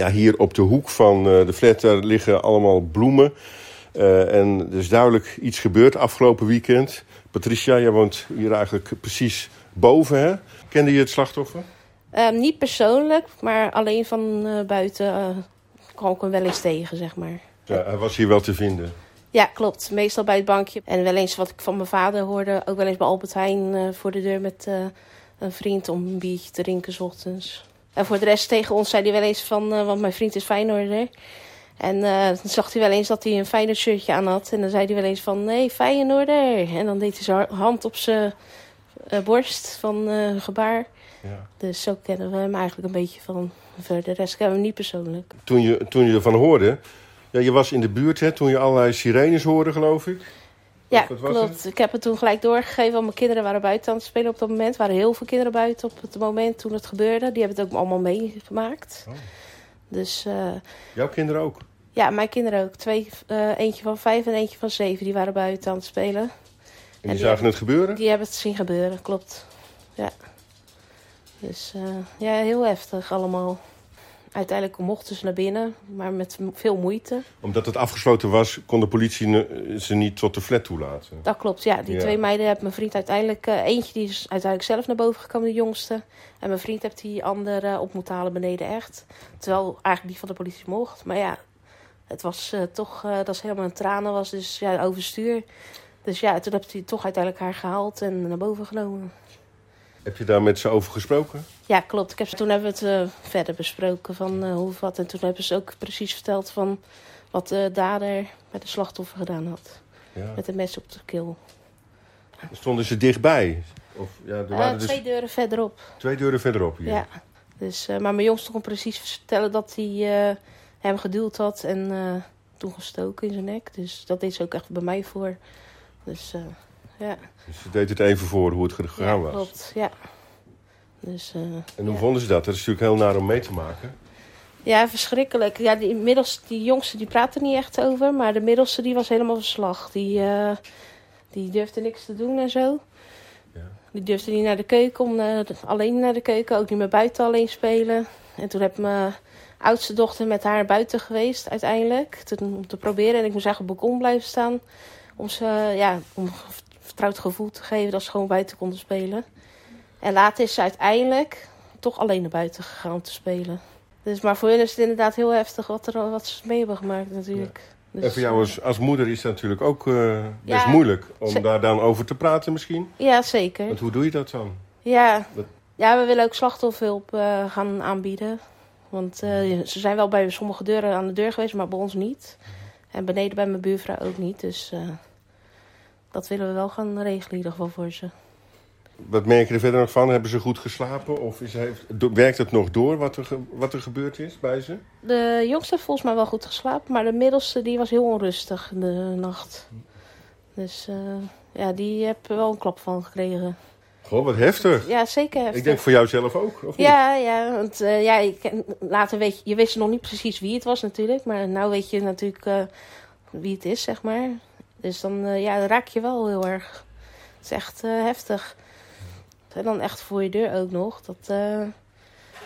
Ja, hier op de hoek van eh, de flat daar liggen allemaal bloemen. Eh, en er is duidelijk iets gebeurd afgelopen weekend. Patricia, jij woont hier eigenlijk precies boven, hè? Kende je het slachtoffer? Ehm, niet persoonlijk, maar alleen van eh, buiten kwam ik hem wel eens tegen, zeg maar. Ja, hij was hier wel te vinden. Ja, klopt. Meestal bij het bankje. En wel eens wat ik van mijn vader hoorde, ook wel eens bij Albert Heijn voor de deur met een vriend om een biertje te drinken 's ochtends. En voor de rest tegen ons zei hij wel eens van, eh, want mijn vriend is Feyenoorder. En eh, dan zag hij wel eens dat hij een Feyenoord shirtje aan had. En dan zei hij wel eens van, nee, Feyenoorder. En dan deed hij zijn hand op zijn eh, borst van gebaar. Ja. Dus zo kennen we hem eigenlijk een beetje van. Voor de rest kennen we hem niet persoonlijk. Toen, je, toen je ervan hoorde... Ja, je was in de buurt, hè, toen je allerlei sirenes hoorde, geloof ik. Ja, klopt. Ik heb het toen gelijk doorgegeven, want mijn kinderen waren buiten aan het spelen op dat moment. Er waren heel veel kinderen buiten op het moment toen het gebeurde. Die hebben het ook allemaal meegemaakt. Oh. Dus eh, Jouw kinderen ook? ja, mijn kinderen ook. Twee, eh, eentje van vijf en eentje van zeven, die waren buiten aan het spelen. En die die zagen het gebeuren? Die hebben het zien gebeuren, klopt. Ja. Dus eh, ja, heel heftig allemaal. Uiteindelijk mochten ze naar binnen, maar met veel moeite. Omdat het afgesloten was, kon de politie ze niet tot de flat toelaten. Dat klopt, ja. Die Ja. twee meiden heeft mijn vriend uiteindelijk... eh, eentje die is uiteindelijk zelf naar boven gekomen, de jongste. En mijn vriend heeft die andere op moeten halen beneden echt. Terwijl eigenlijk die van de politie mocht. Maar ja, het was eh, toch... eh, dat ze helemaal in tranen was, dus ja, overstuur. Dus ja, toen heeft hij toch uiteindelijk haar gehaald en naar boven genomen. Heb je daar met ze over gesproken? Ja, klopt. Ik heb, toen hebben we het eh, verder besproken van eh, hoe wat. En toen hebben ze ook precies verteld van wat de dader met de slachtoffer gedaan had. Ja. Met een mes op de keel. Stonden ze dichtbij? Of, ja, er Eh, waren dus twee deuren verderop. twee deuren verderop hier. Ja. Dus, maar mijn jongste kon precies vertellen dat hij hem geduwd had en toen gestoken in zijn nek. Dus dat deed ze ook echt bij mij voor. Dus ja. Dus ze deed het even voor hoe het gegaan ja, was. klopt. Ja. Dus, eh, En hoe ja. vonden ze dat? Dat is natuurlijk heel naar om mee te maken. Ja, verschrikkelijk. Ja, die, middels, die jongste die praatte er niet echt over. Maar de middelste die was helemaal verslag. Die, eh, die durfde niks te doen en zo. Ja. Die durfde niet naar de keuken, om eh, alleen naar de keuken. Ook niet meer buiten alleen spelen. En toen heb mijn oudste dochter met haar buiten geweest uiteindelijk. Te, om te proberen. En ik moest eigenlijk op het balkon blijven staan. Om ze ja, om vertrouwd gevoel te geven dat ze gewoon buiten konden spelen. En later is ze uiteindelijk toch alleen naar buiten gegaan om te spelen. Dus, maar voor hun is het inderdaad heel heftig wat, er, wat ze mee hebben gemaakt natuurlijk. Dus, en voor jou als, als moeder is dat natuurlijk ook eh, best Ja, moeilijk om daar dan over te praten misschien. Ja, zeker. Want hoe doe je dat dan? Ja, ja we willen ook slachtofferhulp eh, gaan aanbieden. Want eh, ze zijn wel bij sommige deuren aan de deur geweest, maar bij ons niet. En beneden bij mijn buurvrouw ook niet. Dus eh, dat willen we wel gaan regelen in ieder geval voor ze. Wat merk je er verder nog van? Hebben ze goed geslapen? Of is, heeft, werkt het nog door wat er, wat er gebeurd is bij ze? De jongste heeft volgens mij wel goed geslapen, maar de middelste die was heel onrustig de nacht. Dus eh, ja, die heb wel een klap van gekregen. Goh, wat heftig. Ja, zeker heftig. Ik denk voor jou zelf ook, of niet? Ja, ja, want eh, ja, ken- later weet je, je wist nog niet precies wie het was natuurlijk, maar nu weet je natuurlijk eh, wie het is, zeg maar. Dus dan, eh, ja, dan raak je wel heel erg. Het is echt eh, heftig. En dan echt voor je deur ook nog. Dat eh,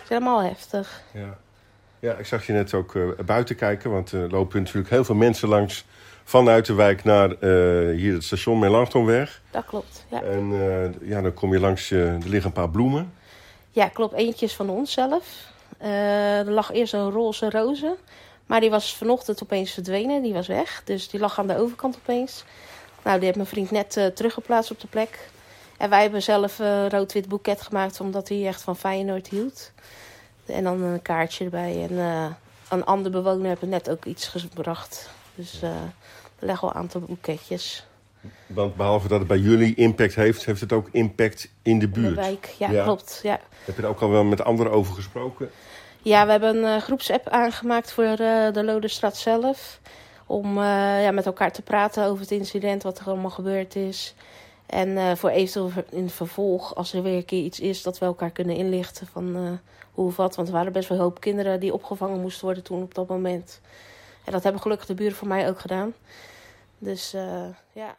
is helemaal heftig. Ja. ja, ik zag je net ook buiten kijken, want er lopen natuurlijk heel veel mensen langs vanuit de wijk naar hier het station Melanchthonweg. Dat klopt, ja. En ja, dan kom je langs, er liggen een paar bloemen. Ja, klopt. Eentje is van ons zelf. Er lag eerst een roze roze. Maar die was vanochtend opeens verdwenen. Die was weg. Dus die lag aan de overkant opeens. Nou, die heeft mijn vriend net eh, teruggeplaatst op de plek. En wij hebben zelf een rood-wit boeket gemaakt. Omdat hij echt van Feyenoord hield. En dan een kaartje erbij. En eh, een andere bewoner hebben net ook iets gebracht. Dus eh, er leggen wel een aantal boeketjes. Want behalve dat het bij jullie impact heeft, heeft het ook impact in de In de buurt. wijk. Ja, Ja. klopt. Ja. Heb je er ook al wel met anderen over gesproken? Ja, we hebben een eh, groepsapp aangemaakt voor eh, de Lodenstraat zelf. Om eh, ja, met elkaar te praten over het incident, wat er allemaal gebeurd is. En voor eventueel in het vervolg, als er weer een keer iets is, dat we elkaar kunnen inlichten van hoe of wat. Want er waren best wel een hoop kinderen die opgevangen moesten worden toen op dat moment. En dat hebben gelukkig de buren voor mij ook gedaan. Dus ja.